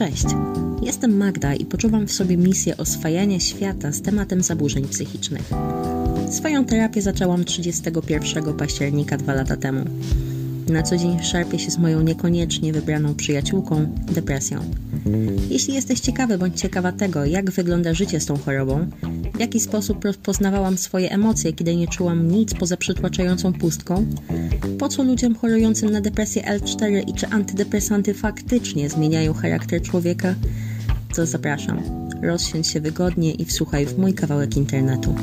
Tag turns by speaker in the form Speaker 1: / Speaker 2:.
Speaker 1: Cześć, jestem Magda i poczuwam w sobie misję oswajania świata z tematem zaburzeń psychicznych. Swoją terapię zaczęłam 31 października dwa lata temu. Na co dzień szarpię się z moją niekoniecznie wybraną przyjaciółką depresją. Jeśli jesteś ciekawy bądź ciekawa tego, jak wygląda życie z tą chorobą, w jaki sposób rozpoznawałam swoje emocje, kiedy nie czułam nic poza przytłaczającą pustką, po co ludziom chorującym na depresję L4 i czy antydepresanty faktycznie zmieniają charakter człowieka, to zapraszam. Rozsiądź się wygodnie i wsłuchaj w mój kawałek internetu.